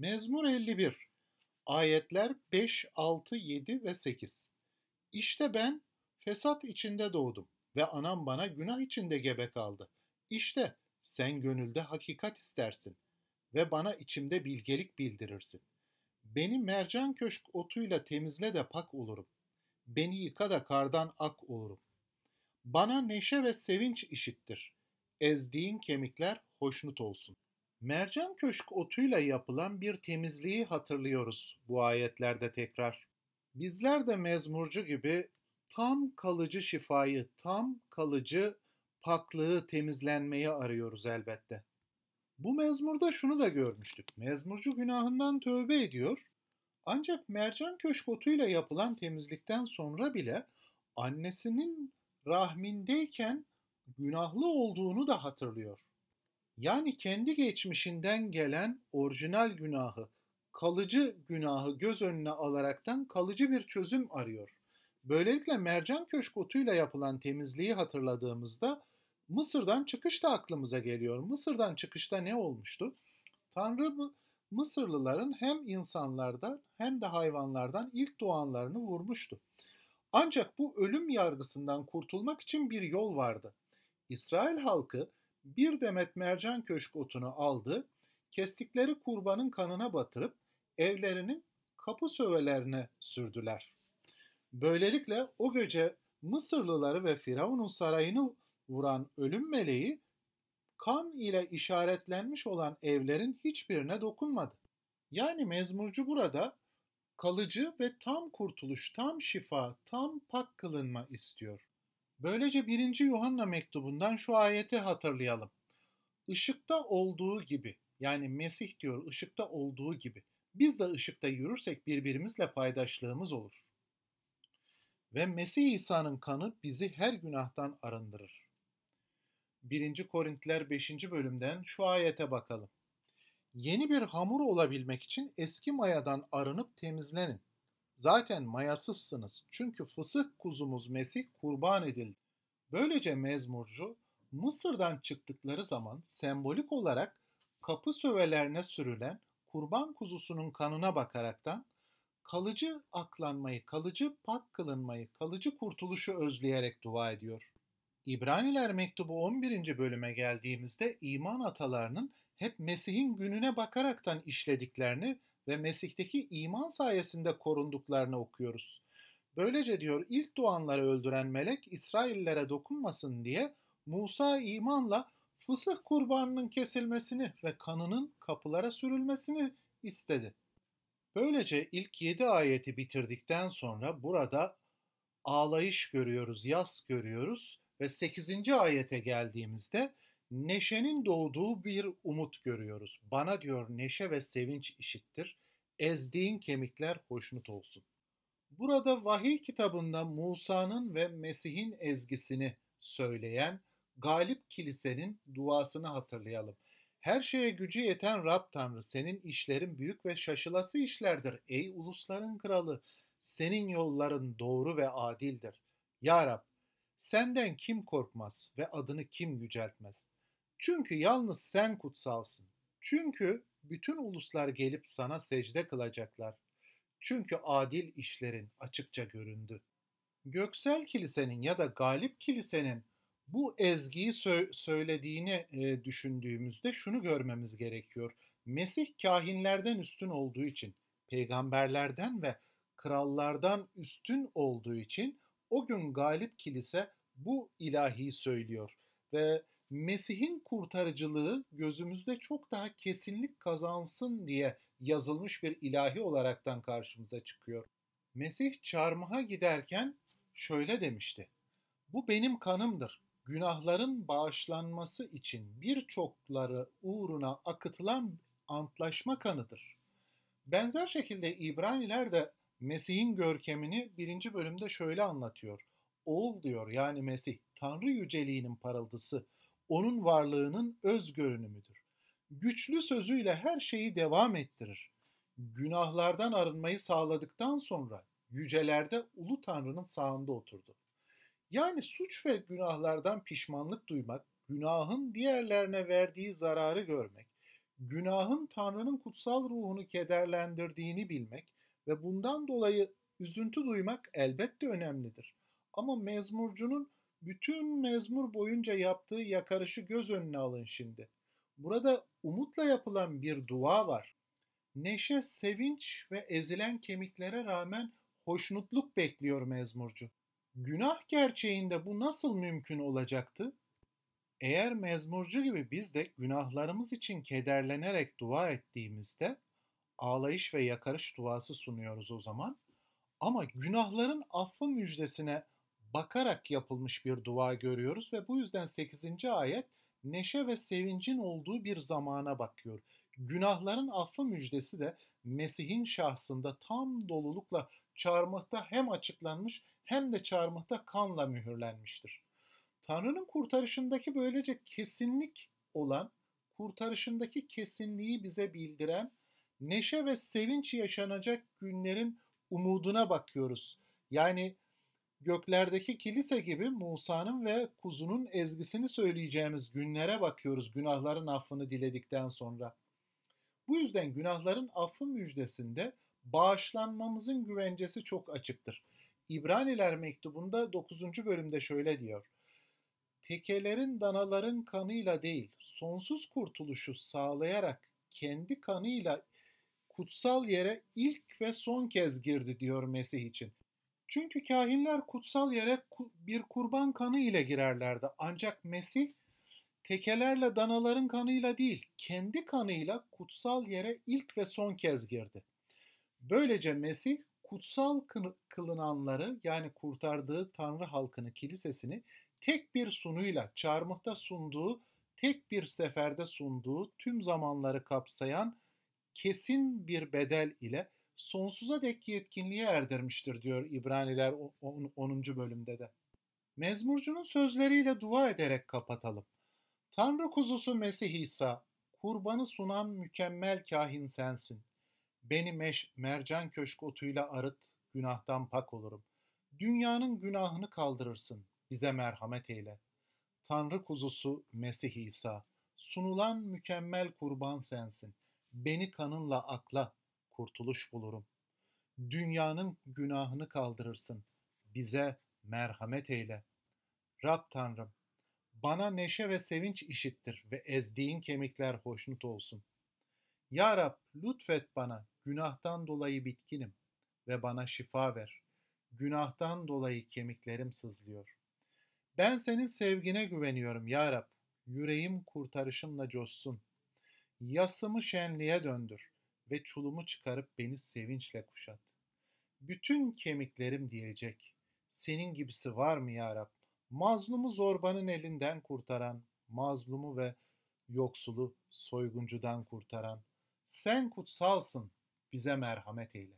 Mezmur 51 Ayetler 5, 6, 7 ve 8 İşte ben fesat içinde doğdum ve anam bana günah içinde gebe kaldı. İşte sen gönülde hakikat istersin ve bana içimde bilgelik bildirirsin. Beni mercan köşk otuyla temizle de pak olurum. Beni yıka da kardan ak olurum. Bana neşe ve sevinç işittir. Ezdiğin kemikler hoşnut olsun. Mercan köşk otuyla yapılan bir temizliği hatırlıyoruz bu ayetlerde tekrar. Bizler de mezmurcu gibi tam kalıcı şifayı, tam kalıcı paklığı, temizlenmeyi arıyoruz elbette. Bu mezmurda şunu da görmüştük. Mezmurcu günahından tövbe ediyor. Ancak mercan köşk otuyla yapılan temizlikten sonra bile annesinin rahmindeyken günahlı olduğunu da hatırlıyor. Yani kendi geçmişinden gelen orijinal günahı, kalıcı günahı göz önüne alaraktan kalıcı bir çözüm arıyor. Böylelikle mercan köşk otuyla yapılan temizliği hatırladığımızda Mısır'dan çıkış da aklımıza geliyor. Mısır'dan çıkışta ne olmuştu? Tanrı Mısırlıların hem insanlardan hem de hayvanlardan ilk doğanlarını vurmuştu. Ancak bu ölüm yargısından kurtulmak için bir yol vardı. İsrail halkı bir demet mercan köşk otunu aldı, kestikleri kurbanın kanına batırıp evlerinin kapı sövelerine sürdüler. Böylelikle o gece Mısırlıları ve Firavun'un sarayını vuran ölüm meleği kan ile işaretlenmiş olan evlerin hiçbirine dokunmadı. Yani mezmurcu burada kalıcı ve tam kurtuluş, tam şifa, tam pak kılınma istiyor. Böylece 1. Yuhanna mektubundan şu ayeti hatırlayalım. Işıkta olduğu gibi, yani Mesih diyor ışıkta olduğu gibi, biz de ışıkta yürürsek birbirimizle paydaşlığımız olur. Ve Mesih İsa'nın kanı bizi her günahtan arındırır. 1. Korintiler 5. bölümden şu ayete bakalım. Yeni bir hamur olabilmek için eski mayadan arınıp temizlenin. Zaten mayasızsınız çünkü fısık kuzumuz Mesih kurban edildi. Böylece mezmurcu Mısır'dan çıktıkları zaman sembolik olarak kapı sövelerine sürülen kurban kuzusunun kanına bakaraktan kalıcı aklanmayı, kalıcı pak kılınmayı, kalıcı kurtuluşu özleyerek dua ediyor. İbraniler mektubu 11. bölüme geldiğimizde iman atalarının hep Mesih'in gününe bakaraktan işlediklerini ve Mesih'teki iman sayesinde korunduklarını okuyoruz. Böylece diyor ilk doğanları öldüren melek İsraillere dokunmasın diye Musa imanla fısıh kurbanının kesilmesini ve kanının kapılara sürülmesini istedi. Böylece ilk yedi ayeti bitirdikten sonra burada ağlayış görüyoruz, yas görüyoruz ve 8. ayete geldiğimizde neşenin doğduğu bir umut görüyoruz. Bana diyor neşe ve sevinç işittir. Ezdiğin kemikler hoşnut olsun. Burada vahiy kitabında Musa'nın ve Mesih'in ezgisini söyleyen Galip Kilise'nin duasını hatırlayalım. Her şeye gücü yeten Rab Tanrı senin işlerin büyük ve şaşılası işlerdir ey ulusların kralı. Senin yolların doğru ve adildir. Ya Rab Senden kim korkmaz ve adını kim yüceltmez? Çünkü yalnız sen kutsalsın. Çünkü bütün uluslar gelip sana secde kılacaklar. Çünkü adil işlerin açıkça göründü. Göksel Kilisenin ya da Galip Kilisenin bu ezgiyi sö- söylediğini e, düşündüğümüzde şunu görmemiz gerekiyor. Mesih kahinlerden üstün olduğu için, peygamberlerden ve krallardan üstün olduğu için o gün galip kilise bu ilahi söylüyor ve Mesih'in kurtarıcılığı gözümüzde çok daha kesinlik kazansın diye yazılmış bir ilahi olaraktan karşımıza çıkıyor. Mesih çarmıha giderken şöyle demişti. Bu benim kanımdır. Günahların bağışlanması için birçokları uğruna akıtılan antlaşma kanıdır. Benzer şekilde İbraniler de Mesih'in görkemini birinci bölümde şöyle anlatıyor. Oğul diyor yani Mesih, Tanrı yüceliğinin parıltısı, onun varlığının öz görünümüdür. Güçlü sözüyle her şeyi devam ettirir. Günahlardan arınmayı sağladıktan sonra yücelerde Ulu Tanrı'nın sağında oturdu. Yani suç ve günahlardan pişmanlık duymak, günahın diğerlerine verdiği zararı görmek, günahın Tanrı'nın kutsal ruhunu kederlendirdiğini bilmek ve bundan dolayı üzüntü duymak elbette önemlidir. Ama mezmurcunun bütün mezmur boyunca yaptığı yakarışı göz önüne alın şimdi. Burada umutla yapılan bir dua var. Neşe, sevinç ve ezilen kemiklere rağmen hoşnutluk bekliyor mezmurcu. Günah gerçeğinde bu nasıl mümkün olacaktı? Eğer mezmurcu gibi biz de günahlarımız için kederlenerek dua ettiğimizde ağlayış ve yakarış duası sunuyoruz o zaman. Ama günahların affı müjdesine bakarak yapılmış bir dua görüyoruz ve bu yüzden 8. ayet neşe ve sevincin olduğu bir zamana bakıyor. Günahların affı müjdesi de Mesih'in şahsında tam dolulukla çarmıhta hem açıklanmış hem de çarmıhta kanla mühürlenmiştir. Tanrı'nın kurtarışındaki böylece kesinlik olan, kurtarışındaki kesinliği bize bildiren, neşe ve sevinç yaşanacak günlerin umuduna bakıyoruz. Yani göklerdeki kilise gibi Musa'nın ve kuzunun ezgisini söyleyeceğimiz günlere bakıyoruz günahların affını diledikten sonra. Bu yüzden günahların affı müjdesinde bağışlanmamızın güvencesi çok açıktır. İbraniler mektubunda 9. bölümde şöyle diyor. Tekelerin danaların kanıyla değil, sonsuz kurtuluşu sağlayarak kendi kanıyla kutsal yere ilk ve son kez girdi diyor Mesih için. Çünkü kahinler kutsal yere bir kurban kanı ile girerlerdi. Ancak Mesih tekelerle danaların kanıyla değil, kendi kanıyla kutsal yere ilk ve son kez girdi. Böylece Mesih kutsal kılınanları yani kurtardığı Tanrı halkını, kilisesini tek bir sunuyla çarmıhta sunduğu, tek bir seferde sunduğu tüm zamanları kapsayan kesin bir bedel ile sonsuza dek yetkinliğe erdirmiştir diyor İbraniler 10. bölümde de. Mezmurcunun sözleriyle dua ederek kapatalım. Tanrı kuzusu Mesih İsa, kurbanı sunan mükemmel kahin sensin. Beni meş, mercan köşk otuyla arıt, günahtan pak olurum. Dünyanın günahını kaldırırsın, bize merhamet eyle. Tanrı kuzusu Mesih İsa, sunulan mükemmel kurban sensin. Beni kanınla akla, kurtuluş bulurum. Dünyanın günahını kaldırırsın. Bize merhamet eyle. Rab Tanrım, bana neşe ve sevinç işittir ve ezdiğin kemikler hoşnut olsun. Ya Rab, lütfet bana, günahtan dolayı bitkinim ve bana şifa ver. Günahtan dolayı kemiklerim sızlıyor. Ben senin sevgine güveniyorum ya Rab. Yüreğim kurtarışınla coşsun. Yasımı şenliğe döndür ve çulumu çıkarıp beni sevinçle kuşat. Bütün kemiklerim diyecek, senin gibisi var mı ya Rab? Mazlumu zorbanın elinden kurtaran, mazlumu ve yoksulu soyguncudan kurtaran, sen kutsalsın, bize merhamet eyle.